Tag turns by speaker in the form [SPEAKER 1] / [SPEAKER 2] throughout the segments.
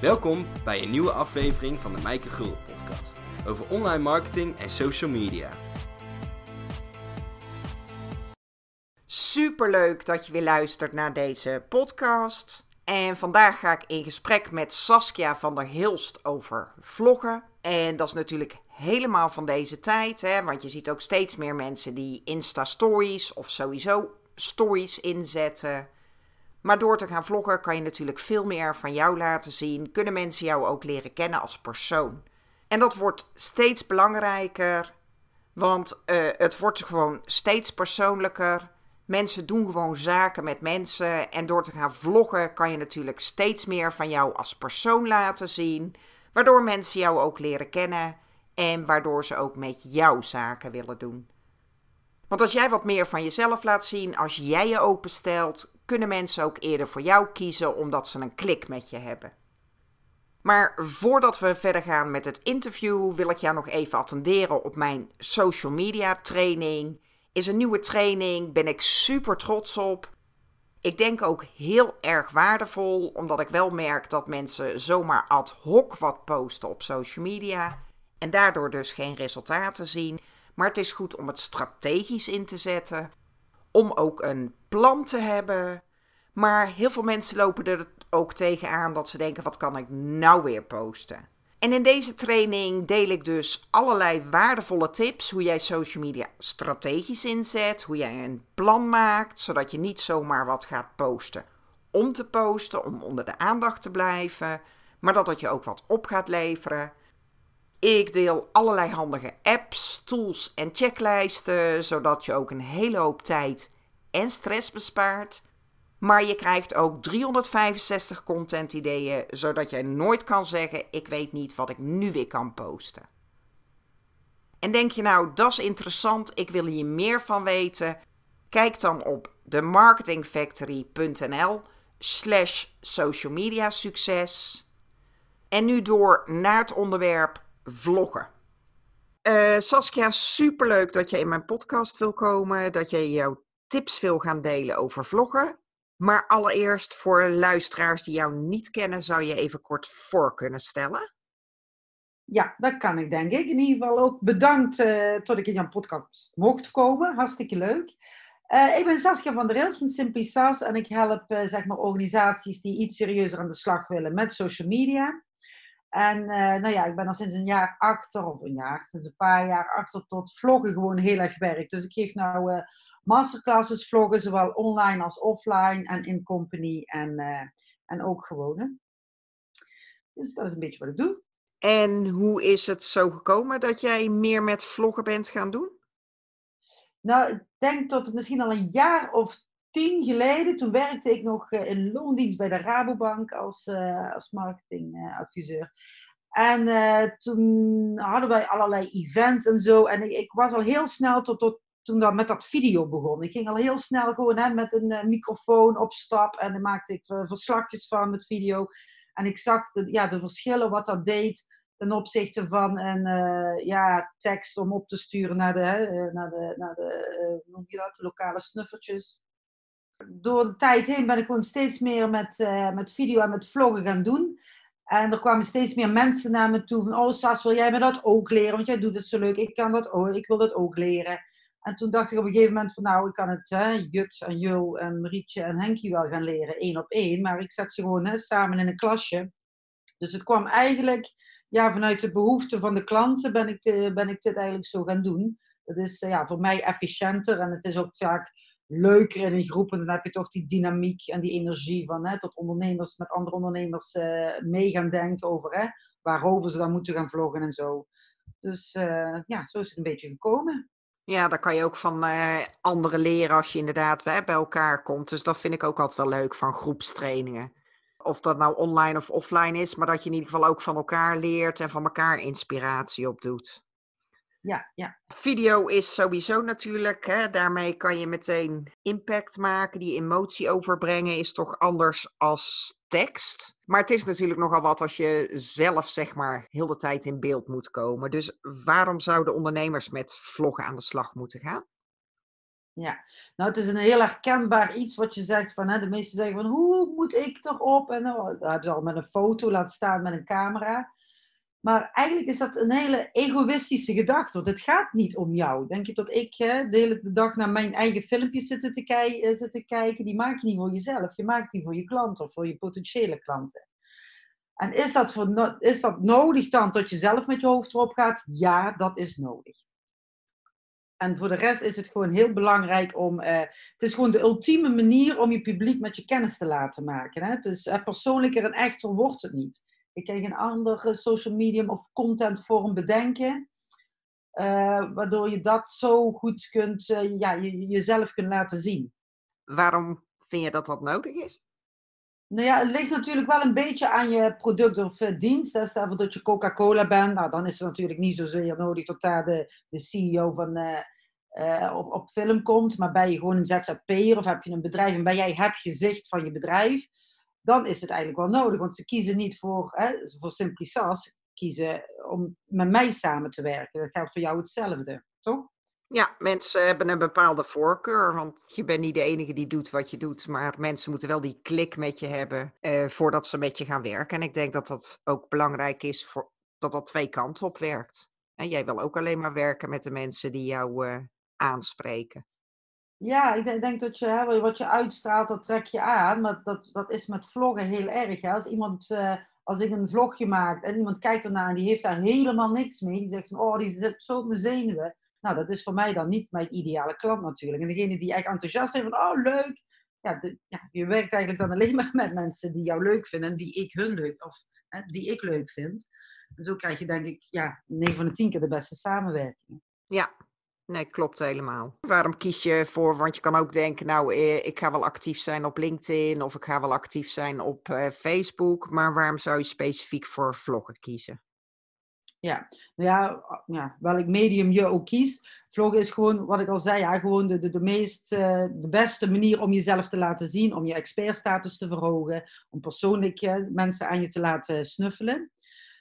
[SPEAKER 1] Welkom bij een nieuwe aflevering van de Mijke Gul podcast over online marketing en social media.
[SPEAKER 2] Superleuk dat je weer luistert naar deze podcast. En vandaag ga ik in gesprek met Saskia van der Hilst over vloggen. En dat is natuurlijk helemaal van deze tijd, hè, want je ziet ook steeds meer mensen die Insta-stories of sowieso stories inzetten. Maar door te gaan vloggen kan je natuurlijk veel meer van jou laten zien. Kunnen mensen jou ook leren kennen als persoon. En dat wordt steeds belangrijker, want uh, het wordt gewoon steeds persoonlijker. Mensen doen gewoon zaken met mensen. En door te gaan vloggen kan je natuurlijk steeds meer van jou als persoon laten zien. Waardoor mensen jou ook leren kennen. En waardoor ze ook met jou zaken willen doen. Want als jij wat meer van jezelf laat zien, als jij je openstelt, kunnen mensen ook eerder voor jou kiezen omdat ze een klik met je hebben. Maar voordat we verder gaan met het interview, wil ik jou nog even attenderen op mijn social media training. Is een nieuwe training, ben ik super trots op. Ik denk ook heel erg waardevol, omdat ik wel merk dat mensen zomaar ad hoc wat posten op social media en daardoor dus geen resultaten zien. Maar het is goed om het strategisch in te zetten, om ook een plan te hebben. Maar heel veel mensen lopen er ook tegenaan dat ze denken: wat kan ik nou weer posten? En in deze training deel ik dus allerlei waardevolle tips hoe jij social media strategisch inzet, hoe jij een plan maakt, zodat je niet zomaar wat gaat posten om te posten, om onder de aandacht te blijven, maar dat dat je ook wat op gaat leveren. Ik deel allerlei handige apps, tools en checklijsten, zodat je ook een hele hoop tijd en stress bespaart. Maar je krijgt ook 365 content ideeën, zodat je nooit kan zeggen: Ik weet niet wat ik nu weer kan posten. En denk je nou, dat is interessant, ik wil hier meer van weten? Kijk dan op themarketingfactory.nl slash social media succes. En nu door naar het onderwerp vloggen. Uh, Saskia, superleuk dat je in mijn podcast wil komen, dat je jouw tips wil gaan delen over vloggen. Maar allereerst voor luisteraars die jou niet kennen, zou je even kort voor kunnen stellen?
[SPEAKER 3] Ja, dat kan ik denk ik. In ieder geval ook bedankt uh, tot ik in jouw podcast mocht komen. Hartstikke leuk. Uh, ik ben Saskia van der Hils van Simply SAS en ik help uh, zeg maar organisaties die iets serieuzer aan de slag willen met social media. En nou ja, ik ben al sinds een jaar achter, of een jaar, sinds een paar jaar achter tot vloggen gewoon heel erg werk. Dus ik geef nou masterclasses vloggen, zowel online als offline en in company en, uh, en ook gewone. Dus dat is een beetje wat ik doe.
[SPEAKER 2] En hoe is het zo gekomen dat jij meer met vloggen bent gaan doen?
[SPEAKER 3] Nou, ik denk tot het misschien al een jaar of tien geleden. Toen werkte ik nog eh, in loondienst bij de Rabobank als, uh, als marketingadviseur. En uh, toen hadden wij allerlei events en zo. En ik, ik was al heel snel tot, tot toen dat met dat video begon. Ik ging al heel snel gewoon hè, met een uh, microfoon op stap en dan maakte ik uh, verslagjes van met video. En ik zag de, ja, de verschillen wat dat deed ten opzichte van een uh, ja, tekst om op te sturen naar de, hè, naar de, naar de, noem je dat, lokale snuffertjes. Door de tijd heen ben ik gewoon steeds meer met, met video en met vloggen gaan doen. En er kwamen steeds meer mensen naar me toe van, oh Sas, wil jij me dat ook leren? Want jij doet het zo leuk, ik kan dat ook, ik wil dat ook leren. En toen dacht ik op een gegeven moment van nou, ik kan het hè, Jut en Jul en Marietje en Henkie wel gaan leren, één op één. Maar ik zet ze gewoon hè, samen in een klasje. Dus het kwam eigenlijk ja, vanuit de behoeften van de klanten ben ik, ben ik dit eigenlijk zo gaan doen. Dat is ja, voor mij efficiënter en het is ook vaak leuker in een groep. En dan heb je toch die dynamiek en die energie van hè, dat ondernemers met andere ondernemers uh, mee gaan denken over hè, waarover ze dan moeten gaan vloggen en zo. Dus uh, ja, zo is het een beetje gekomen.
[SPEAKER 2] Ja, daar kan je ook van uh, anderen leren als je inderdaad bij, bij elkaar komt. Dus dat vind ik ook altijd wel leuk van groepstrainingen. Of dat nou online of offline is, maar dat je in ieder geval ook van elkaar leert en van elkaar inspiratie opdoet.
[SPEAKER 3] Ja, ja.
[SPEAKER 2] Video is sowieso natuurlijk, hè, daarmee kan je meteen impact maken. Die emotie overbrengen is toch anders als tekst. Maar het is natuurlijk nogal wat als je zelf zeg maar heel de tijd in beeld moet komen. Dus waarom zouden ondernemers met vloggen aan de slag moeten gaan?
[SPEAKER 3] Ja, nou het is een heel herkenbaar iets wat je zegt van, hè, de meesten zeggen van hoe moet ik erop? En nou, dat hebben ze al met een foto laten staan met een camera. Maar eigenlijk is dat een hele egoïstische gedachte, want het gaat niet om jou. Denk je dat ik hè, de hele dag naar mijn eigen filmpjes zit te, eh, te kijken? Die maak je niet voor jezelf, je maakt die voor je klanten of voor je potentiële klanten. En is dat, voor, is dat nodig dan dat je zelf met je hoofd erop gaat? Ja, dat is nodig. En voor de rest is het gewoon heel belangrijk om. Uh, het is gewoon de ultieme manier om je publiek met je kennis te laten maken. Hè? Het is uh, persoonlijker en echter wordt het niet. Ik kan geen andere social medium of content vorm bedenken. Uh, waardoor je dat zo goed kunt, ja, je, jezelf kunt laten zien.
[SPEAKER 2] Waarom vind je dat dat nodig is?
[SPEAKER 3] Nou ja, het ligt natuurlijk wel een beetje aan je product of dienst. Stel voor dat je Coca-Cola bent, nou, dan is het natuurlijk niet zozeer nodig dat daar de, de CEO van, uh, op, op film komt. Maar ben je gewoon een ZZP'er of heb je een bedrijf en ben jij het gezicht van je bedrijf, dan is het eigenlijk wel nodig. Want ze kiezen niet voor, hè, voor Simplisas, kiezen om met mij samen te werken. Dat geldt voor jou hetzelfde, toch?
[SPEAKER 2] Ja, mensen hebben een bepaalde voorkeur, want je bent niet de enige die doet wat je doet, maar mensen moeten wel die klik met je hebben uh, voordat ze met je gaan werken. En ik denk dat dat ook belangrijk is voor, dat dat twee kanten op werkt. En jij wil ook alleen maar werken met de mensen die jou uh, aanspreken.
[SPEAKER 3] Ja, ik denk dat je, wat je uitstraalt, dat trek je aan. Maar dat, dat is met vloggen heel erg. Hè? Als iemand, uh, als ik een vlogje maak en iemand kijkt ernaar en die heeft daar helemaal niks mee. Die zegt van, oh, die zit zo op mijn zenuwen nou, dat is voor mij dan niet mijn ideale klant natuurlijk. En degene die echt enthousiast zijn van, oh leuk. Ja, de, ja, je werkt eigenlijk dan alleen maar met mensen die jou leuk vinden en die ik hun leuk, of hè, die ik leuk vind. En zo krijg je denk ik, ja, 9 van de 10 keer de beste samenwerking.
[SPEAKER 2] Ja, Nee, klopt helemaal. Waarom kies je voor? Want je kan ook denken, nou, eh, ik ga wel actief zijn op LinkedIn of ik ga wel actief zijn op uh, Facebook. Maar waarom zou je specifiek voor vloggen kiezen?
[SPEAKER 3] Ja, nou ja, ja, welk medium je ook kiest. Vloggen is gewoon, wat ik al zei, ja, gewoon de, de, de meest, de beste manier om jezelf te laten zien, om je expertstatus te verhogen, om persoonlijk mensen aan je te laten snuffelen.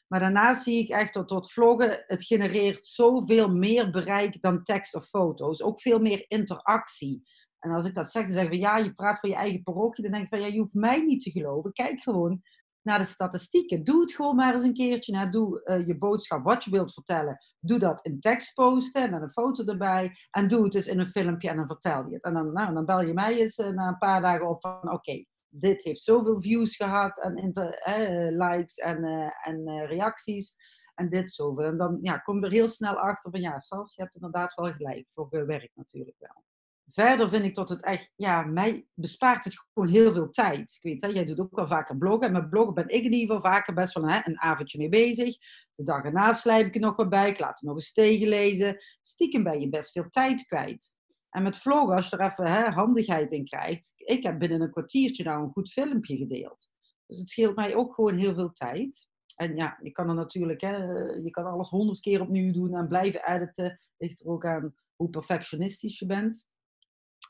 [SPEAKER 3] Maar daarnaast zie ik echt dat tot vloggen, het genereert zoveel meer bereik dan tekst of foto's. Ook veel meer interactie. En als ik dat zeg, dan zeggen we ja, je praat voor je eigen parochie. Dan denk ik van ja, je hoeft mij niet te geloven. Kijk gewoon naar de statistieken. Doe het gewoon maar eens een keertje. Nou, doe uh, je boodschap, wat je wilt vertellen. Doe dat in tekst posten met een foto erbij. En doe het dus in een filmpje en dan vertel je het. En dan, nou, bel je mij eens uh, na een paar dagen op van oké, dit heeft zoveel views gehad en eh, likes en, en reacties. En dit zoveel. En dan ja, kom je er heel snel achter van ja, Sas, je hebt inderdaad wel gelijk. Voor werk natuurlijk wel. Verder vind ik dat het echt, ja, mij bespaart het gewoon heel veel tijd. Ik weet, hè, jij doet ook wel vaker bloggen. En met bloggen ben ik in ieder geval vaker best wel hè, een avondje mee bezig. De dag erna slijp ik er nog wat bij. Ik laat er nog eens tegenlezen. Stiekem ben je best veel tijd kwijt. En met vloggen, als je er even hè, handigheid in krijgt. Ik heb binnen een kwartiertje nou een goed filmpje gedeeld. Dus het scheelt mij ook gewoon heel veel tijd. En ja, je kan er natuurlijk, hè, je kan alles honderd keer opnieuw doen en blijven editen. Ligt er ook aan hoe perfectionistisch je bent.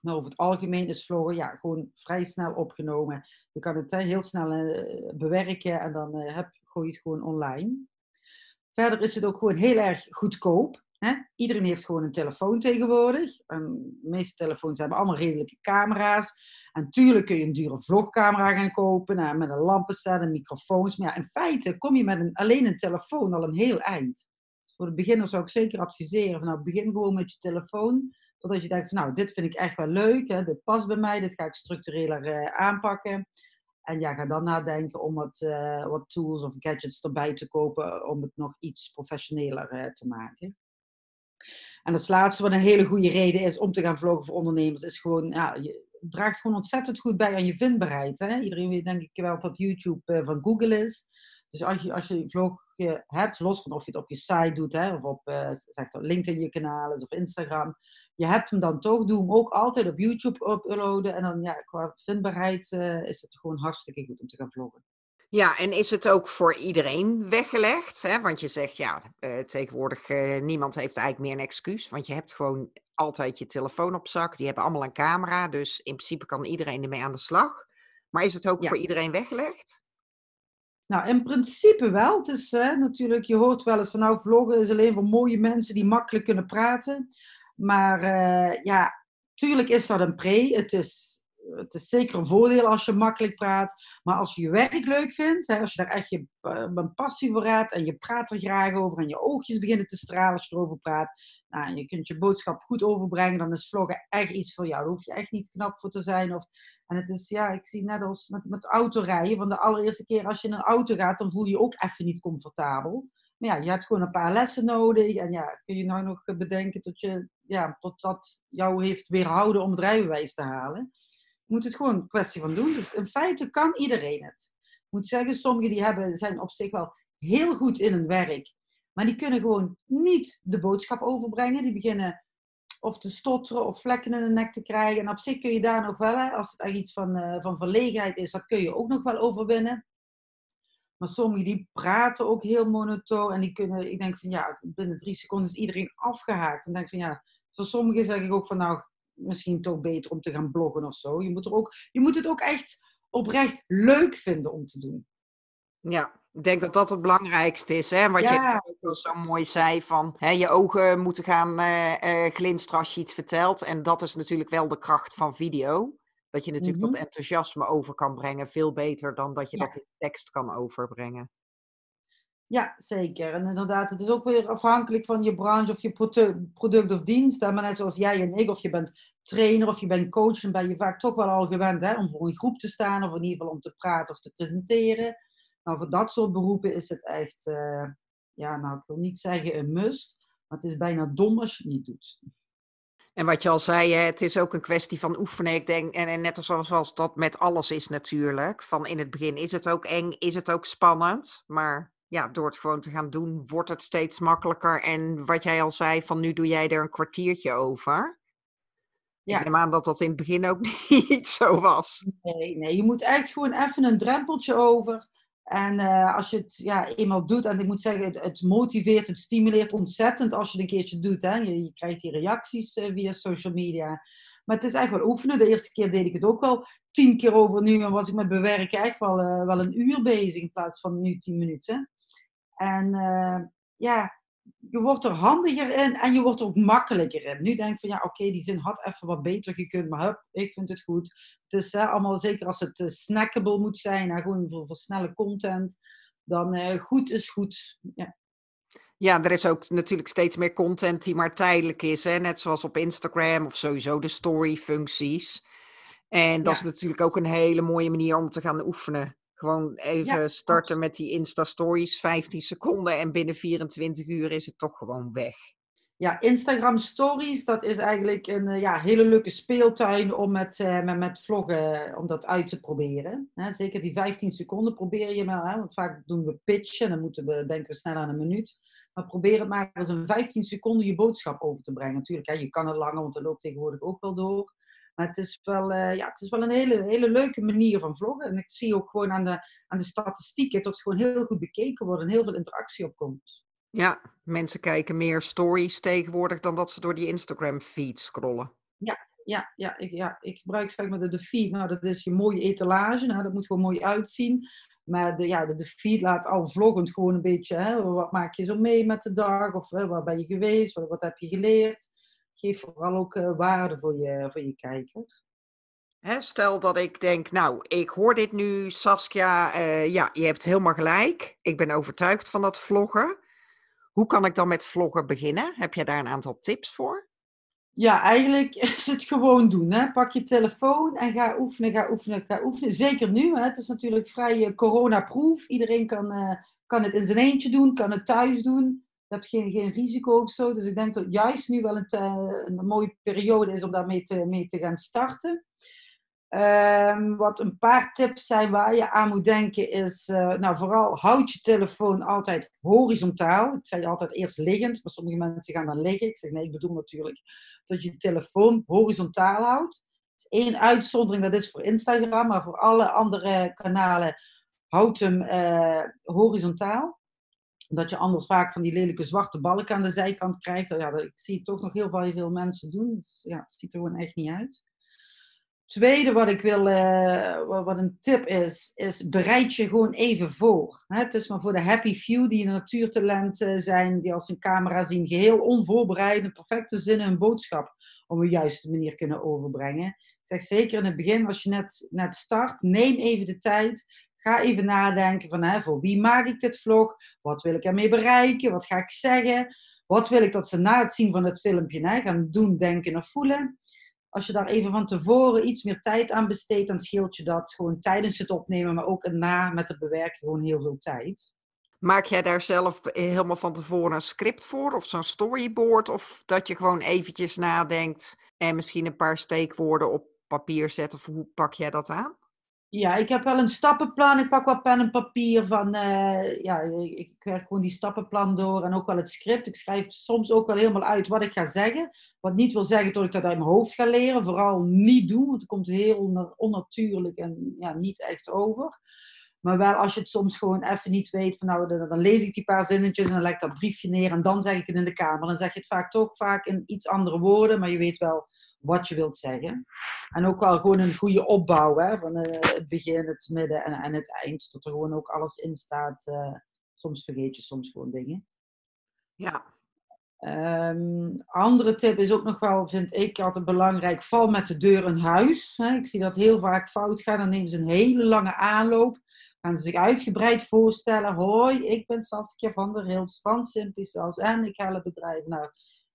[SPEAKER 3] Maar over het algemeen is vloggen ja, gewoon vrij snel opgenomen. Je kan het heel snel uh, bewerken en dan heb, gooi je het gewoon online. Verder is het ook gewoon heel erg goedkoop. Hè? Iedereen heeft gewoon een telefoon tegenwoordig. En de meeste telefoons hebben allemaal redelijke camera's. En natuurlijk kun je een dure vlogcamera gaan kopen. Nou, met een lampenstand en microfoons. Maar ja, in feite kom je met een, alleen een telefoon al een heel eind. Dus voor de beginner zou ik zeker adviseren: van, nou, begin gewoon met je telefoon. Totdat je denkt van nou, dit vind ik echt wel leuk, hè, dit past bij mij, dit ga ik structureler uh, aanpakken. En ja, ga dan nadenken om wat, uh, wat tools of gadgets erbij te kopen om het nog iets professioneler te maken. En als laatste, wat een hele goede reden is om te gaan vloggen voor ondernemers, is gewoon, ja, je draagt gewoon ontzettend goed bij aan je vindbaarheid. Hè? Iedereen weet denk ik wel dat YouTube van Google is. Dus als je, als je vlog hebt, los van of je het op je site doet, hè, of op uh, zeg LinkedIn je kanaal is of Instagram, je hebt hem dan toch, doe hem ook altijd op YouTube uploaden. En dan ja, qua vindbaarheid uh, is het gewoon hartstikke goed om te gaan vloggen.
[SPEAKER 2] Ja, en is het ook voor iedereen weggelegd? Hè? Want je zegt, ja, uh, tegenwoordig uh, niemand heeft eigenlijk meer een excuus. Want je hebt gewoon altijd je telefoon op zak. Die hebben allemaal een camera. Dus in principe kan iedereen ermee aan de slag. Maar is het ook voor iedereen weggelegd?
[SPEAKER 3] Nou, in principe wel. Het is natuurlijk, je hoort wel eens van nou, vloggen is alleen voor mooie mensen die makkelijk kunnen praten. Maar uh, ja, tuurlijk is dat een pre. Het is het is zeker een voordeel als je makkelijk praat. Maar als je je werk leuk vindt, hè, als je daar echt je, uh, een passie voor hebt en je praat er graag over en je oogjes beginnen te stralen als je erover praat, nou, je kunt je boodschap goed overbrengen, dan is vloggen echt iets voor jou. Daar hoef je echt niet knap voor te zijn. Of, en het is, ja, ik zie net als met, met autorijden, van de allereerste keer als je in een auto gaat, dan voel je je ook even niet comfortabel. Maar ja, je hebt gewoon een paar lessen nodig. En ja, kun je nou nog bedenken tot, je, ja, tot dat jou heeft weerhouden om het rijbewijs te halen moet het gewoon een kwestie van doen. Dus in feite kan iedereen het. Ik moet zeggen, sommigen die hebben, zijn op zich wel heel goed in hun werk. Maar die kunnen gewoon niet de boodschap overbrengen. Die beginnen of te stotteren of vlekken in de nek te krijgen. En op zich kun je daar nog wel, hè, als het echt iets van, uh, van verlegenheid is, dat kun je ook nog wel overwinnen. Maar sommigen die praten ook heel monotoon en die kunnen, ik denk van ja, binnen drie seconden is iedereen afgehaakt. En denk van ja, voor sommigen zeg ik ook van nou, misschien toch beter om te gaan bloggen of zo. Je moet, er ook, je moet het ook echt oprecht leuk vinden om te doen.
[SPEAKER 2] Ja, ik denk dat dat het belangrijkste is. Hè? Wat je ook zo mooi zei, van hè, je ogen moeten gaan uh, uh, glinsteren als je iets vertelt. En dat is natuurlijk wel de kracht van video. Dat je natuurlijk dat mhm. enthousiasme over kan brengen. Veel beter dan dat je dat in tekst kan overbrengen.
[SPEAKER 3] Ja, zeker. En inderdaad, het is ook weer afhankelijk van je branche of je product of dienst. Maar net zoals jij en ik, of je bent trainer of je bent coach, dan ben je vaak toch wel al gewend hè, om voor een groep te staan of in ieder geval om te praten of te presenteren. Nou, voor dat soort beroepen is het echt, uh, ja, nou, ik wil niet zeggen een must, maar het is bijna dom als je het niet doet.
[SPEAKER 2] En wat je al zei, het is ook een kwestie van oefenen. Ik denk, en, net zoals dat met alles is natuurlijk. Van in het begin is het ook eng, is het ook spannend. Maar ja, door het gewoon te gaan doen, wordt het steeds makkelijker. En wat jij al zei, van nu doe jij er een kwartiertje over. Ja. Ik neem aan dat dat in het begin ook niet zo was.
[SPEAKER 3] Nee, nee, je moet echt gewoon even een drempeltje over. En uh, als je het ja, eenmaal doet, en ik moet zeggen, het, het, motiveert, het stimuleert ontzettend als je het een keertje doet. Hè. Je, je krijgt die reacties uh, via social media. Maar het is echt wel oefenen. De eerste keer deed ik het ook wel tien keer over nu. En was ik met bewerken echt wel, uh, wel een uur bezig in plaats van nu tien minuten. En uh, ja, je wordt er handiger in en je wordt er ook makkelijker in. Nu denk ik van ja, oké, die zin had even wat beter gekund, maar hup, ik vind het goed. Het is hè, allemaal, zeker als het uh, snackable moet zijn, en gewoon voor, voor snelle content, dan uh, goed is goed. Ja.
[SPEAKER 2] Ja, er is ook natuurlijk steeds meer content die maar tijdelijk is. Hè? Net zoals op Instagram of sowieso de story-functies. En dat is natuurlijk ook een hele mooie manier om te gaan oefenen. Gewoon even starten met die Insta-stories, 15 seconden en binnen 24 uur is het toch gewoon weg.
[SPEAKER 3] Ja, Instagram Stories, dat is eigenlijk een eh, ja, hele leuke speeltuin om met, uh, met, met vloggen, om dat uit te proberen. zeker die 15 seconden probeer je wel, hè, want vaak doen we pitchen en dan moeten we, denken we snel aan een minuut. Maar probeer het maar eens een 15 seconden je boodschap over te brengen. Natuurlijk, hè, je kan het langer, want dat loopt tegenwoordig ook wel door. Maar het is wel, uh, ja, het is wel een hele, hele leuke manier van vloggen. En ik zie ook gewoon aan de, aan de statistieken dat het gewoon heel goed bekeken wordt en heel veel interactie op komt.
[SPEAKER 2] Ja, mensen kijken meer stories tegenwoordig dan dat ze door die Instagram feed scrollen.
[SPEAKER 3] Ja, ja, ja, ik, ja, ik gebruik zeg maar de, de feed. Nou, dat is je mooie etalage. Nou, dat moet gewoon mooi uitzien. Maar de, ja, de, de feed laat al vloggend gewoon een beetje, hè, wat maak je zo mee met de dag? Of hè, waar ben je geweest? Wat, wat heb je geleerd? Geef vooral ook uh, waarde voor je, voor je kijker.
[SPEAKER 2] Hè, stel dat ik denk, nou, ik hoor dit nu, Saskia, uh, ja, je hebt helemaal gelijk. Ik ben overtuigd van dat vloggen. Hoe kan ik dan met vloggen beginnen? Heb je daar een aantal tips voor?
[SPEAKER 3] Ja, eigenlijk is het gewoon doen. Hè? Pak je telefoon en ga oefenen, ga oefenen, ga oefenen. Zeker nu. Hè? Het is natuurlijk vrij uh, coronaproof. Iedereen kan, uh, kan het in zijn eentje doen, kan het thuis doen je hebt geen, geen risico of zo. Dus ik denk dat juist nu wel een, een mooie periode is om daarmee te, mee te gaan starten. Um, wat een paar tips zijn waar je aan moet denken is, uh, nou vooral houd je telefoon altijd horizontaal. Ik zei altijd eerst liggend, maar sommige mensen gaan dan liggen. Ik zeg nee, ik bedoel natuurlijk dat je telefoon horizontaal houdt. Eén uitzondering, dat is voor Instagram, maar voor alle andere kanalen houd hem uh, horizontaal dat je anders vaak van die lelijke zwarte balken aan de zijkant krijgt. Ja, dat, ik zie toch nog heel veel, mensen doen. Dus ja, het ziet er gewoon echt niet uit. Tweede wat ik wil, uh, wat een tip is, is bereid je gewoon even voor. Het is maar voor de happy few die natuurtalenten zijn, die als een camera zien, geheel onvoorbereid, een perfecte zin hun boodschap op een juiste manier kunnen overbrengen. Ik zeg zeker in het begin, als je net, net start, neem even de tijd. Ga even nadenken van hè, voor wie maak ik dit vlog? Wat wil ik ermee bereiken? Wat ga ik zeggen? Wat wil ik dat ze na het zien van het filmpje hè, gaan doen, denken of voelen? Als je daar even van tevoren iets meer tijd aan besteedt, dan scheelt je dat gewoon tijdens het opnemen, maar ook na met het bewerken gewoon heel veel tijd.
[SPEAKER 2] Maak jij daar zelf helemaal van tevoren een script voor of zo'n storyboard? Of dat je gewoon eventjes nadenkt en misschien een paar steekwoorden op papier zet? Of hoe pak jij dat aan?
[SPEAKER 3] Ja, ik heb wel een stappenplan. Ik pak wel pen en papier van, uh, ja, ik werk gewoon die stappenplan door en ook wel het script. Ik schrijf soms ook wel helemaal uit wat ik ga zeggen. Wat niet wil zeggen dat ik dat uit mijn hoofd ga leren. Vooral niet doen, want het komt heel onnatuurlijk en ja, niet echt over. Maar wel als je het soms gewoon even niet weet, van nou, dan, dan lees ik die paar zinnetjes en dan leg ik dat briefje neer en dan zeg ik het in de kamer. Dan zeg je het vaak toch vaak in iets andere woorden, maar je weet wel wat je wilt zeggen. En ook wel gewoon een goede opbouw, hè, van uh, het begin, het midden en, en het eind. Dat er gewoon ook alles in staat. Uh, soms vergeet je soms gewoon dingen.
[SPEAKER 2] Ja.
[SPEAKER 3] Um, andere tip is ook nog wel, vind ik altijd belangrijk, val met de deur in huis. Hè. Ik zie dat heel vaak fout gaan. Dan nemen ze een hele lange aanloop. Gaan ze zich uitgebreid voorstellen. Hoi, ik ben Saskia van der Hils van Simpisas en ik help bedrijf. Nou,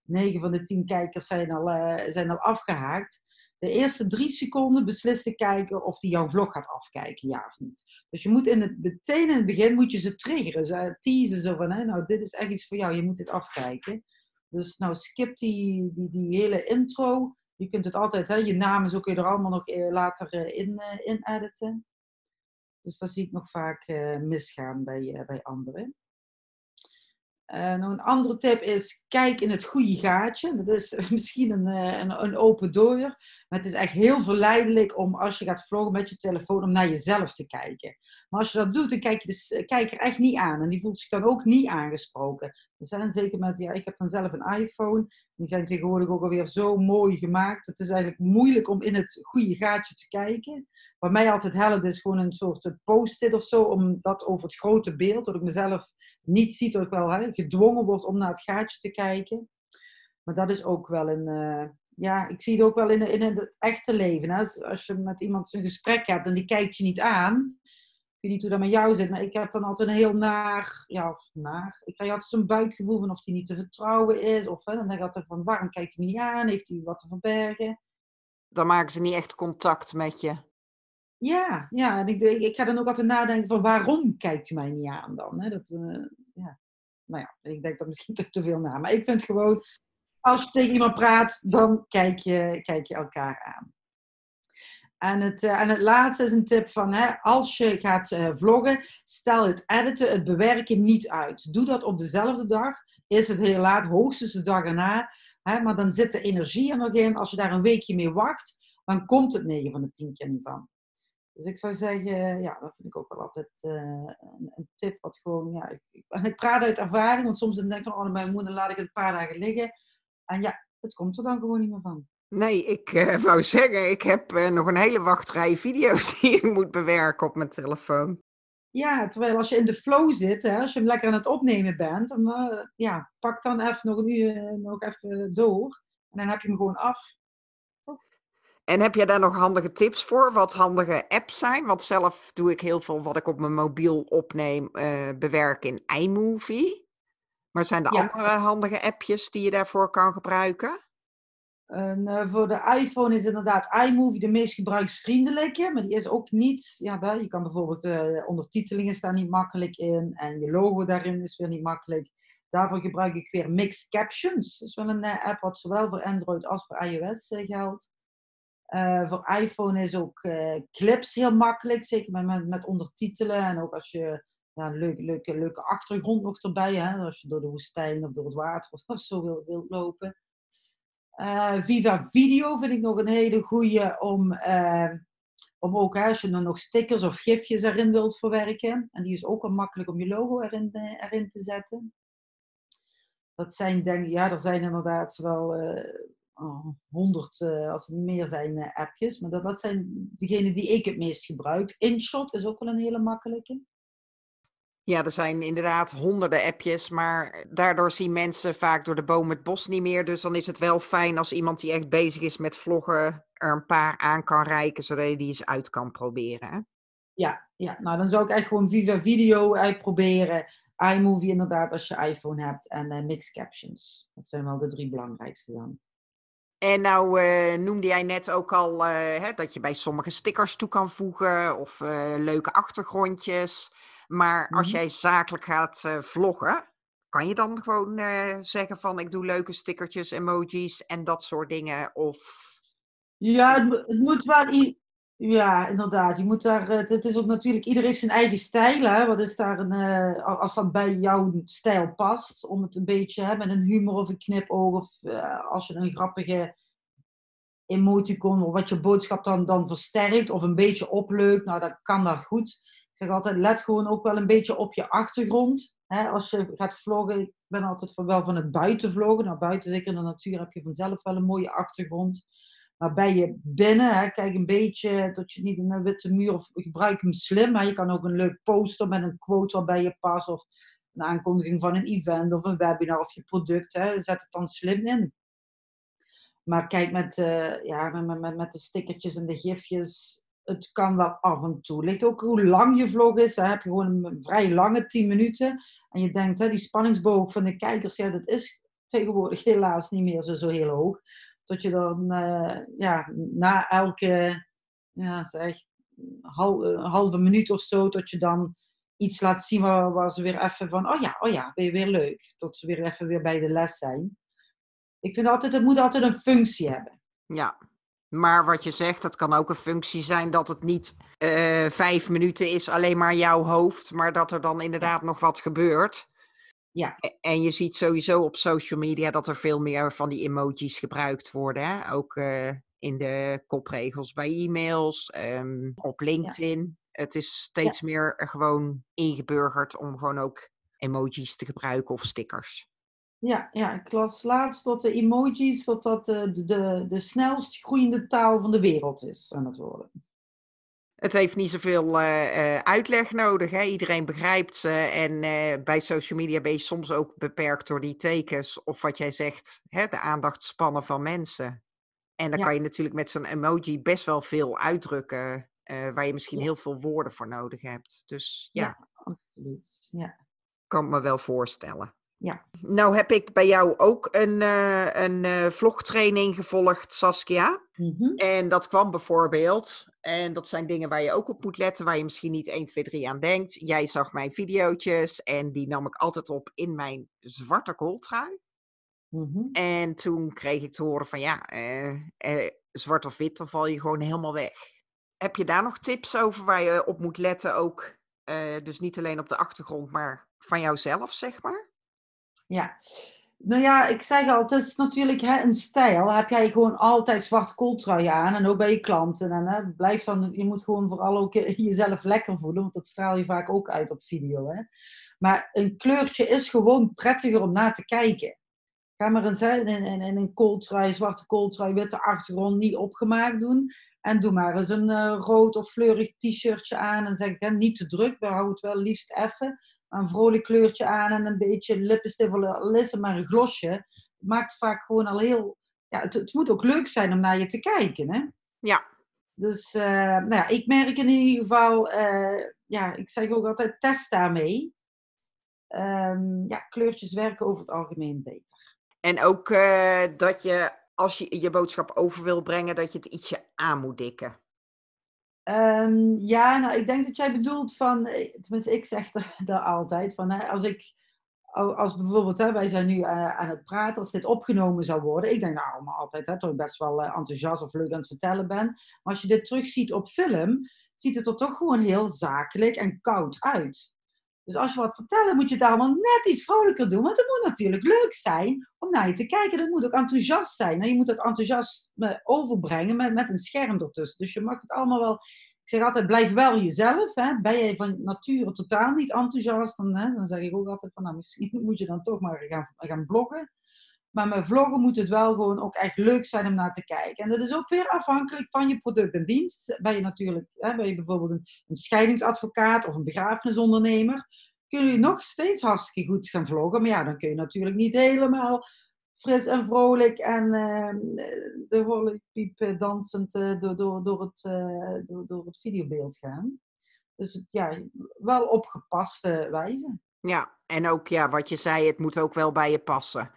[SPEAKER 3] 9 van de 10 kijkers zijn al, uh, zijn al afgehaakt. De eerste drie seconden beslist de kijker of die jouw vlog gaat afkijken, ja of niet. Dus je moet in het, meteen in het begin moet je ze triggeren, ze teasen zo van, hè, nou dit is echt iets voor jou, je moet dit afkijken. Dus nou skip die, die, die hele intro. Je kunt het altijd, hè, je namen zo kun je er allemaal nog eh, later in, in editen. Dus dat zie ik nog vaak misgaan bij, bij anderen. Uh, nog een andere tip is, kijk in het goede gaatje. Dat is misschien een, eh, een, een, open deur. Maar het is echt heel verleidelijk om als je gaat vloggen met je telefoon, om naar jezelf te kijken. Maar als je dat doet, dan kijk je de eh, kijker echt niet aan. En die voelt zich dan ook niet aangesproken. Er zijn zeker met, ja, ik heb dan zelf een iPhone. Die zijn tegenwoordig ook alweer zo mooi gemaakt. Het is eigenlijk moeilijk om in het goede gaatje te kijken. Wat mij altijd helpt is gewoon een soort post-it of zo, om dat over het grote beeld, dat ik mezelf niet ziet, ik wel hè, gedwongen word om naar het gaatje te kijken. Maar dat is ook wel een, uh, ja, ik zie het ook wel in, in het echte leven. Hè? Als je met iemand een gesprek hebt en die kijkt je niet aan, ik weet niet hoe dat met jou zit, maar ik heb dan altijd een heel naar, ja, of naar. Ik krijg altijd zo'n buikgevoel van of die niet te vertrouwen is. Of hè, dan denk ik altijd van, waarom kijkt hij me niet aan? Heeft hij wat te verbergen?
[SPEAKER 2] Dan maken ze niet echt contact met je.
[SPEAKER 3] Ja, ja. En ik, ik ga dan ook altijd nadenken van waarom kijkt u mij niet aan dan? Hè? Dat, uh, ja. Nou ja, ik denk dat misschien te, veel na. Maar ik vind gewoon, als je tegen iemand praat, dan kijk je, kijk je elkaar aan. En het, uh, en het laatste is een tip van, hè, als je gaat uh, vloggen, stel het editen, het bewerken niet uit. Doe dat op dezelfde dag. Is het heel laat, hoogstens de dag erna. Hè, maar dan zit de energie er nog in. Als je daar een weekje mee wacht, dan komt het 9 van de 10 keer niet van. Dus ik zou zeggen, ja, dat vind ik ook wel altijd uh, een, een, tip. Wat gewoon, ja, ik, en ik praat uit ervaring, want soms denk ik van, oh, mijn moeder laat ik het een paar dagen liggen. En ja, het komt er dan gewoon niet meer van.
[SPEAKER 2] Nee, ik uh, wou zeggen, ik heb uh, nog een hele wachtrij video's die ik moet bewerken op mijn telefoon.
[SPEAKER 3] Ja, terwijl als je in de flow zit, hè, als je hem lekker aan het opnemen bent, dan ja, pak dan even nog een uur nog even door. En dan heb je hem gewoon af.
[SPEAKER 2] En heb je daar nog handige tips voor? Wat handige apps zijn? Want zelf doe ik heel veel wat ik op mijn mobiel opneem, uh, bewerk in iMovie. Maar zijn er andere handige appjes die je daarvoor kan gebruiken?
[SPEAKER 3] En, uh, voor de iPhone is inderdaad iMovie de meest gebruiksvriendelijke, maar die is ook niet. Ja, je kan bijvoorbeeld uh, ondertitelingen staan niet makkelijk in en je logo daarin is weer niet makkelijk. Daarvoor gebruik ik weer Mixed Captions. Dat is wel een app wat zowel voor Android als voor iOS geldt. Uh, voor iPhone is ook uh, clips heel makkelijk, zeker met, met, met, ondertitelen. En ook als je ja, een leuke, leuke, leuke achtergrond nog erbij, hè, als je door de woestijn of door het water of zo wil, wil lopen. Uh, Viva Video vind ik nog een hele goede om, om ook als je nog stickers of gifjes erin wilt verwerken. En die is ook wel makkelijk om je logo erin, erin te zetten. Dat zijn denk ja, er zijn inderdaad wel honderd, uh, als het niet meer zijn, uh, appjes. Maar dat, dat zijn degenen die ik het meest gebruik. InShot is ook wel een hele makkelijke.
[SPEAKER 2] Ja, er zijn inderdaad honderden appjes, maar daardoor zien mensen vaak door de boom het bos niet meer. Dus dan is het wel fijn als iemand die echt bezig is met vloggen er een paar aan kan reiken, zodat je die eens uit kan proberen. Hè?
[SPEAKER 3] Ja, ja, nou dan zou ik echt gewoon Viva Video uitproberen. iMovie inderdaad als je iPhone hebt en uh, Mixed Captions. Dat zijn wel de drie belangrijkste dan.
[SPEAKER 2] En nou uh, noemde jij net ook al uh, hè, dat je bij sommige stickers toe kan voegen of leuke achtergrondjes. Maar als mhm. jij zakelijk gaat vloggen, kan je dan gewoon zeggen van ik doe leuke stickertjes, emojis en dat soort dingen? Of...
[SPEAKER 3] Ja, het, het moet wel ja, inderdaad. Je moet daar, eh, het is ook natuurlijk, ieder heeft zijn eigen stijl. Hè? Wat is daar een, uh, als dat bij jouw stijl past, om het een beetje hè, met een humor of een knipoog, of uh, als je een grappige emoticon, of wat je boodschap dan, dan versterkt, of een beetje opleukt, nou dat kan daar goed. Ik zeg altijd, let gewoon ook wel een beetje op je achtergrond. Hè? Als je gaat vloggen, ik ben altijd wel van het buiten vloggen. Nou, buiten, zeker in de natuur, heb je vanzelf wel een mooie achtergrond. Maar ben je binnen, hè, kijk een beetje dat je niet een witte muur of gebruik hem slim. Maar je kan ook een leuk poster met een quote waarbij je past of een aankondiging van een event of een webinar of je product. Hè, zet het dan slim in. Maar kijk met, uh, ja, met, met, met de stickertjes en de gifjes. Het kan wel af en toe. Ligt ook hoe lang je vlog is. Dan heb je gewoon een vrij lange 10 minuten. En je denkt, hè, die spanningsboog van de kijkers, ja, dat is tegenwoordig helaas niet meer zo, zo heel hoog. Dat je dan uh, ja, na elke ja, zeg, hal, uh, halve minuut of zo, dat je dan iets laat zien waar, ze weer even van, oh ja, oh ja, ben je weer leuk. Tot ze weer even weer bij de les zijn. Ik vind altijd, het moet altijd een functie hebben.
[SPEAKER 2] Ja, maar wat je zegt, het kan ook een functie zijn dat het niet uh, vijf minuten is alleen maar jouw hoofd, maar dat er dan inderdaad nog wat gebeurt.
[SPEAKER 3] Ja.
[SPEAKER 2] En je ziet sowieso op social media dat er veel meer van die emojis gebruikt worden. Hè? Ook uh, in de kopregels bij e-mails, um, op LinkedIn. Ja. Het is steeds ja. meer gewoon ingeburgerd om gewoon ook emojis te gebruiken of stickers.
[SPEAKER 3] Ja, ja, ik las laatst dat de emojis dat dat de, de, de snelst groeiende taal van de wereld is aan het worden.
[SPEAKER 2] Het heeft niet zoveel uh, uitleg nodig. Hè? Iedereen begrijpt ze. En uh, bij social media ben je soms ook beperkt door die tekens. Of wat jij zegt, hè, de aandachtspannen van mensen. En dan ja. kan je natuurlijk met zo'n emoji best wel veel uitdrukken. waar je misschien ja. heel veel woorden voor nodig hebt. Dus ja,
[SPEAKER 3] ja absoluut. Ja.
[SPEAKER 2] Kan me wel voorstellen.
[SPEAKER 3] Ja.
[SPEAKER 2] Nou heb ik bij jou ook een, uh, een uh, vlogtraining gevolgd, Saskia.
[SPEAKER 3] Mm -hmm.
[SPEAKER 2] En dat kwam bijvoorbeeld, en dat zijn dingen waar je ook op moet letten, waar je misschien niet 1, 2, 3 aan denkt. Jij zag mijn video's en die nam ik altijd op in mijn zwarte kooltrui.
[SPEAKER 3] Mm -hmm.
[SPEAKER 2] En toen kreeg ik te horen van ja, uh, zwart of wit, dan val je gewoon helemaal weg. Heb je daar nog tips over waar je op moet letten ook? dus niet alleen op de achtergrond, maar van jouzelf, zeg maar?
[SPEAKER 3] Ja, nou ja, ik zeg al, het is natuurlijk hè, een stijl. Heb jij gewoon altijd zwart kooltrui aan en ook bij je klanten. En hè, blijf dan, je moet gewoon vooral ook jezelf lekker voelen, want dat straal je vaak ook uit op video. Hè. Maar een kleurtje is gewoon prettiger om naar te kijken. Ga maar eens hè, in, in, een kooltrui, zwarte kooltrui, witte achtergrond niet opgemaakt doen. En doe maar eens een uh, rood of fleurig t-shirtje aan. En zeg hè, niet te druk, we houden het wel liefst even een vrolijk kleurtje aan en een beetje lippenstift al is maar een glosje. Het maakt vaak gewoon al heel... Ja, het, het, moet ook leuk zijn om naar je te kijken, hè?
[SPEAKER 2] Ja.
[SPEAKER 3] Dus, uh, nou ja, ik merk in ieder geval... Uh, ja, ik zeg ook altijd, test daarmee. Um, ja, kleurtjes werken over het algemeen beter.
[SPEAKER 2] En ook uh, dat je, als je je boodschap over wil brengen, dat je het ietsje aan moet dikken.
[SPEAKER 3] Um, ja, nou, ik denk dat jij bedoelt van, eh, tenminste, ik zeg daar altijd van, hè, als ik, als bijvoorbeeld, hè, wij zijn nu uh, aan het praten, als dit opgenomen zou worden, ik denk nou, altijd hè, toch ik best wel uh, enthousiast of leuk aan het vertellen ben, maar als je dit terugziet op film, ziet het er toch gewoon heel zakelijk en koud uit. Dus als je wat vertelt, moet je het allemaal net iets vrolijker doen. Want het moet natuurlijk leuk zijn om naar je te kijken. Het moet ook enthousiast zijn. En je moet het enthousiasme overbrengen met, met een scherm ertussen. Dus je mag het allemaal wel... Ik zeg altijd, blijf wel jezelf. Hè. Ben je van nature totaal niet enthousiast, dan, hè, dan zeg ik ook altijd van... Nou, misschien moet je dan toch maar gaan, gaan bloggen. Maar met vloggen moet het wel gewoon ook echt leuk zijn om naar te kijken. En dat is ook weer afhankelijk van je product en dienst. Ben je natuurlijk, hè, ben je bijvoorbeeld een, scheidingsadvocaat of een begrafenisondernemer, kun je nog steeds hartstikke goed gaan vloggen. Maar ja, dan kun je natuurlijk niet helemaal fris en vrolijk en uh, de horlepiep dansend uh, door, door, door, het, uh, door, door het videobeeld gaan. Dus ja, wel op gepaste wijze.
[SPEAKER 2] Ja, en ook ja, wat je zei, het moet ook wel bij je passen.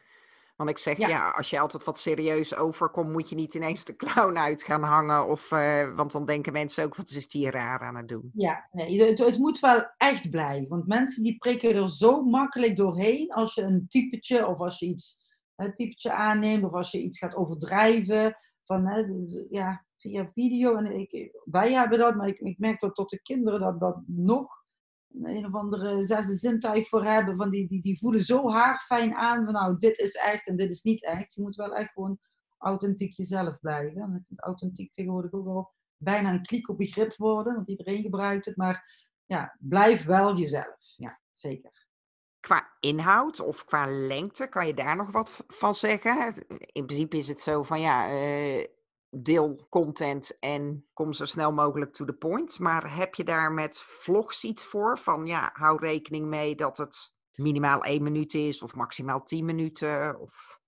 [SPEAKER 2] Want ik zeg, ja.
[SPEAKER 3] Ja.
[SPEAKER 2] als je altijd wat serieus overkomt, moet je niet ineens de clown uit gaan hangen. Of, eh, want dan denken mensen ook, wat is die raar aan het doen?
[SPEAKER 3] Ja, nee, het, het moet wel echt blijven. Want mensen die prikken er zo makkelijk doorheen als je een typetje of als je iets een typetje aanneemt of als je iets gaat overdrijven. Van, hè, dus, ja, via video. En ik, wij hebben dat, maar ik, ik merk dat tot de kinderen dat, dat nog een of andere zesde zintuig voor hebben. Van die, die, die voelen zo haarfijn aan van nou, dit is echt en dit is niet echt. Je moet wel echt gewoon authentiek jezelf blijven. En vind authentiek tegenwoordig ook al bijna een kliek op begrip worden, want iedereen gebruikt het. Maar ja, blijf wel jezelf. Ja, zeker.
[SPEAKER 2] Qua inhoud of qua lengte, kan je daar nog wat van zeggen? In principe is het zo van ja, uh, deel content en kom zo snel mogelijk to the point. Maar heb je daar met vlogs iets voor? Van ja, hou rekening mee dat het minimaal één minuut is of maximaal tien minuten? Of...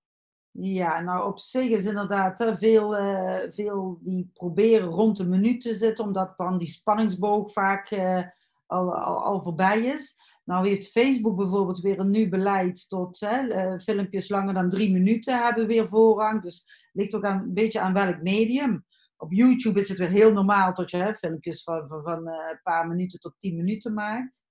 [SPEAKER 3] Ja, nou op zich is inderdaad veel, uh, veel die proberen rond de minuut te zitten, omdat dan die spanningsboog vaak uh, al, al, al voorbij is. Nou heeft Facebook bijvoorbeeld weer een nieuw beleid tot hè, uh, filmpjes langer dan drie minuten hebben weer voorrang. Dus het ligt ook aan, een beetje aan welk medium. Op YouTube is het weer heel normaal dat je hè, filmpjes van, van, van uh, een paar minuten tot tien minuten maakt.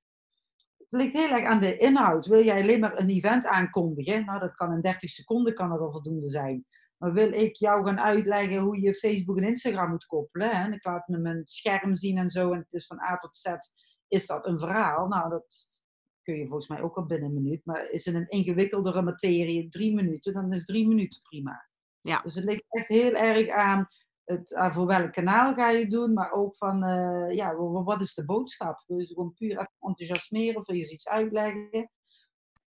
[SPEAKER 3] Het ligt heel erg aan de inhoud. Wil jij alleen maar een event aankondigen? Nou, dat kan in 30 seconden kan dat al voldoende zijn. Maar wil ik jou gaan uitleggen hoe je Facebook en Instagram moet koppelen? Hè? En ik laat me mijn scherm zien en zo. En het is van A tot Z. Is dat een verhaal? Nou, dat, kun je volgens mij ook al binnen een minuut. Maar is het een ingewikkeldere materie, drie minuten, dan is drie minuten prima.
[SPEAKER 2] Ja.
[SPEAKER 3] Dus het ligt echt heel erg aan, het, aan voor welk kanaal ga je doen, maar ook van, uh, ja, wat is de boodschap? Wil je ze gewoon puur enthousiasmeren of wil je iets uitleggen?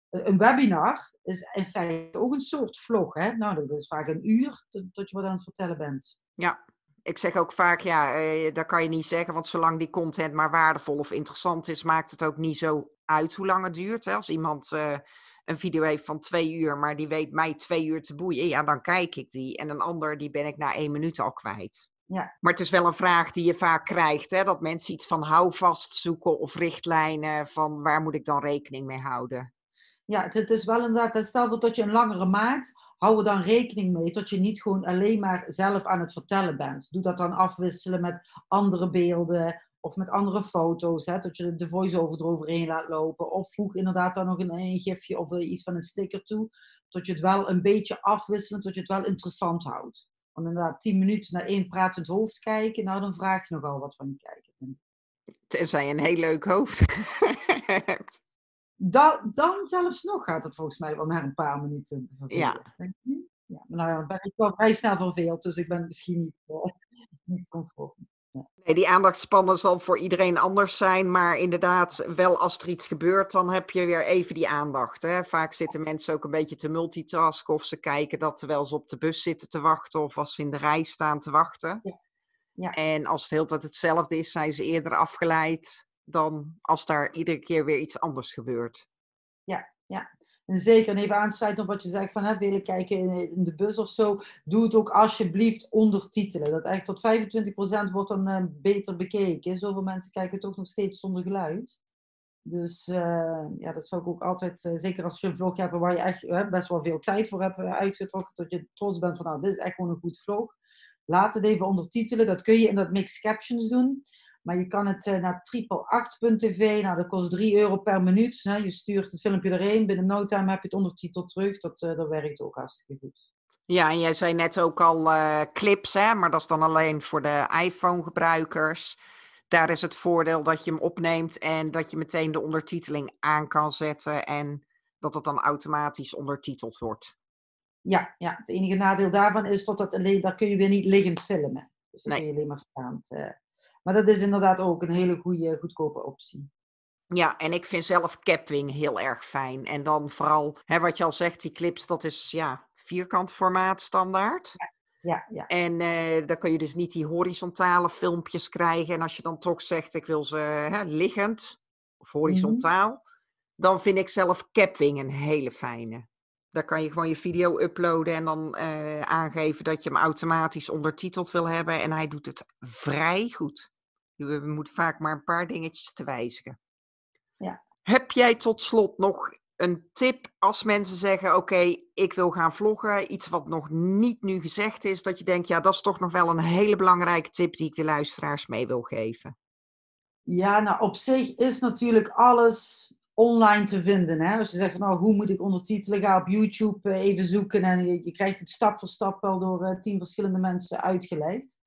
[SPEAKER 3] Een webinar is in feite ook een soort vlog. Hè? Nou, dat is vaak een uur tot, je wat aan het vertellen bent.
[SPEAKER 2] Ja, ik zeg ook vaak, ja, eh, dat kan je niet zeggen, want zolang die content maar waardevol of interessant is, maakt het ook niet zo uit hoe lang het duurt. Hè? Als iemand uh, een video heeft van twee uur, maar die weet mij twee uur te boeien, ja, dan kijk ik die. En een ander, die ben ik na één minuut al kwijt.
[SPEAKER 3] Ja.
[SPEAKER 2] Maar het is wel een vraag die je vaak krijgt, hè? dat mensen iets van houvast zoeken of richtlijnen van waar moet ik dan rekening mee houden.
[SPEAKER 3] Ja, het, is wel inderdaad, stel voor dat je een langere maakt, hou er dan rekening mee dat je niet gewoon alleen maar zelf aan het vertellen bent. Doe dat dan afwisselen met andere beelden of met andere foto's, hè, dat je de voice-over eroverheen laat lopen. Of voeg inderdaad dan nog een, een gifje of iets van een sticker toe, dat je het wel een beetje afwisselend, dat je het wel interessant houdt. Want inderdaad, tien minuten naar één pratend hoofd kijken, nou dan vraag je nogal wat van je kijker.
[SPEAKER 2] Tenzij je een heel leuk hoofd hebt.
[SPEAKER 3] Da dan zelfs nog gaat het volgens mij wel naar een paar minuten.
[SPEAKER 2] Ja.
[SPEAKER 3] Denk je? ja. Maar nou ja, dan ben ik wel vrij snel verveeld, dus ik ben misschien niet, uh, niet comfortabel.
[SPEAKER 2] Nee, die aandachtspannen zal voor iedereen anders zijn, maar inderdaad, wel als er iets gebeurt, dan heb je weer even die aandacht. Hè? Vaak zitten mensen ook een beetje te multitasken of ze kijken dat terwijl ze op de bus zitten te wachten of als ze in de rij staan te wachten.
[SPEAKER 3] Ja. Ja.
[SPEAKER 2] En als het de hele tijd hetzelfde is, zijn ze eerder afgeleid dan als daar iedere keer weer iets anders gebeurt.
[SPEAKER 3] Ja, ja. En zeker, en even aansluiten op wat je zegt van hè, willen kijken in de bus of zo. Doe het ook alsjeblieft ondertitelen. Dat echt tot 25% wordt dan uh, beter bekeken. Zoveel mensen kijken toch nog steeds zonder geluid. Dus uh, ja, dat zou ik ook altijd, uh, zeker als je een vlog hebt waar je echt best wel veel tijd voor hebt uitgetrokken. Dat je trots bent van nou, dit is echt gewoon een goed vlog. Laat het even ondertitelen. Dat kun je in dat mixed captions doen. Maar je kan het uh, naar triple8.tv. Nou, dat kost 3 euro per minuut. Je stuurt het filmpje erheen. Binnen no time heb je het ondertiteld terug. Dat, uh, dat werkt ook hartstikke goed.
[SPEAKER 2] Ja, en jij zei net ook al uh, clips, hè? maar dat is dan alleen voor de iPhone-gebruikers. Daar is het voordeel dat je hem opneemt en dat je meteen de ondertiteling aan kan zetten. En dat het dan automatisch ondertiteld wordt.
[SPEAKER 3] Ja, ja, het enige nadeel daarvan is dat dat alleen, daar kun je weer niet liggend filmen. Dus dan
[SPEAKER 2] Nee.
[SPEAKER 3] kun je alleen maar staand. eh. Maar dat is inderdaad ook een hele goede, goedkope optie.
[SPEAKER 2] Ja, en ik vind zelf Capwing heel erg fijn. En dan vooral, hè, wat je al zegt, die clips, dat is ja, vierkant formaat standaard.
[SPEAKER 3] Ja, ja.
[SPEAKER 2] En eh, dan kun je dus niet die horizontale filmpjes krijgen. En als je dan toch zegt, ik wil ze hè, liggend of horizontaal, dan vind ik zelf Capwing een hele fijne. Daar kan je gewoon je video uploaden en dan eh, aangeven dat je hem automatisch ondertiteld wil hebben. En hij doet het vrij goed. We moeten vaak maar een paar dingetjes te wijzigen.
[SPEAKER 3] Ja.
[SPEAKER 2] Heb jij tot slot nog een tip als mensen zeggen: Oké, ik wil gaan vloggen. Iets wat nog niet nu gezegd is, dat je denkt: Ja, dat is toch nog wel een hele belangrijke tip die ik de luisteraars mee wil geven.
[SPEAKER 3] Ja, nou op zich is natuurlijk alles online te vinden. Hè? Als je zegt van nou, hoe moet ik ondertitelen, ga op YouTube eh, even zoeken en je, je krijgt het stap voor stap wel door uh, tien verschillende mensen uitgelegd.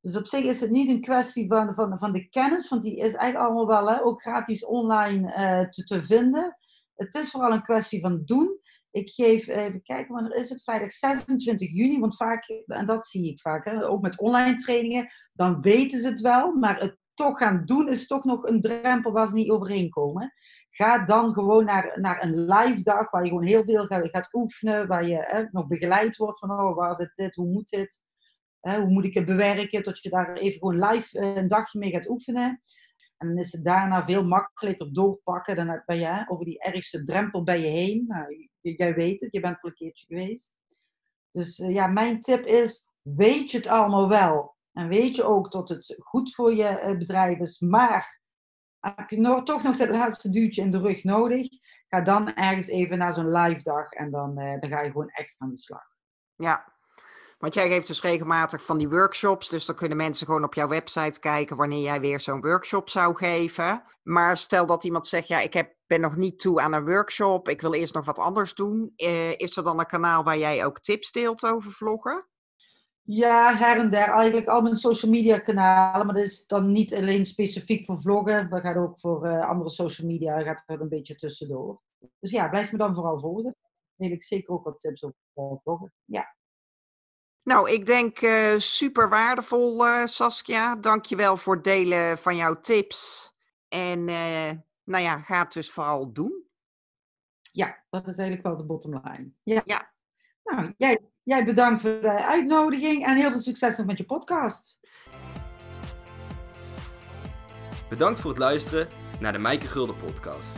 [SPEAKER 3] Dus op zich is het niet een kwestie van, van, van de kennis, want die is eigenlijk allemaal wel hè, ook gratis online uh, te, te vinden. Het is vooral een kwestie van doen. Ik geef, even kijken, wanneer is het? Vrijdag 26 juni, want vaak, en dat zie ik vaak, hè, ook met online trainingen, dan weten ze het wel, maar het toch gaan doen is toch nog een drempel waar ze niet overheen komen. Ga dan gewoon naar, naar een live dag waar je gewoon heel veel gaat, oefenen, waar je hè, nog begeleid wordt van oh, waar zit dit, hoe moet dit, hè, hoe moet ik het bewerken, tot je daar even gewoon live eh, een dagje mee gaat oefenen. En dan is het daarna veel makkelijker doorpakken. Dan ben je over die ergste drempel bij je heen. Nou, jij weet het, je bent er een keertje geweest. Dus uh, ja, mijn tip is, weet je het allemaal wel? En weet je ook dat het goed voor je uh, bedrijf is, maar heb je nog, toch nog dat laatste duwtje in de rug nodig, ga dan ergens even naar zo'n live dag en dan, uh, dan ga je gewoon echt aan de slag.
[SPEAKER 2] Ja, want jij geeft dus regelmatig van die workshops, dus dan kunnen mensen gewoon op jouw website kijken wanneer jij weer zo'n workshop zou geven. Maar stel dat iemand zegt, ja, ik heb, ben nog niet toe aan een workshop, ik wil eerst nog wat anders doen. Uh, is er dan een kanaal waar jij ook tips deelt over vloggen?
[SPEAKER 3] Ja, her en der. Eigenlijk al mijn social media kanalen. Maar dat is dan niet alleen specifiek voor vloggen. Dat gaat ook voor uh, andere social media. gaat er een beetje tussendoor. Dus ja, blijf me dan vooral volgen. Deel ik zeker ook wat tips over vloggen. Ja.
[SPEAKER 2] Nou, ik denk uh, super waardevol, uh, Saskia. Dankjewel voor het delen van jouw tips. En nou ja, ga het dus vooral doen.
[SPEAKER 3] Ja, dat is eigenlijk wel de bottom line. Ja.
[SPEAKER 2] ja.
[SPEAKER 3] Nou, jij Jij bedankt voor de uitnodiging en heel veel succes nog met je podcast.
[SPEAKER 1] Bedankt voor het luisteren naar de Mijke Gulden podcast.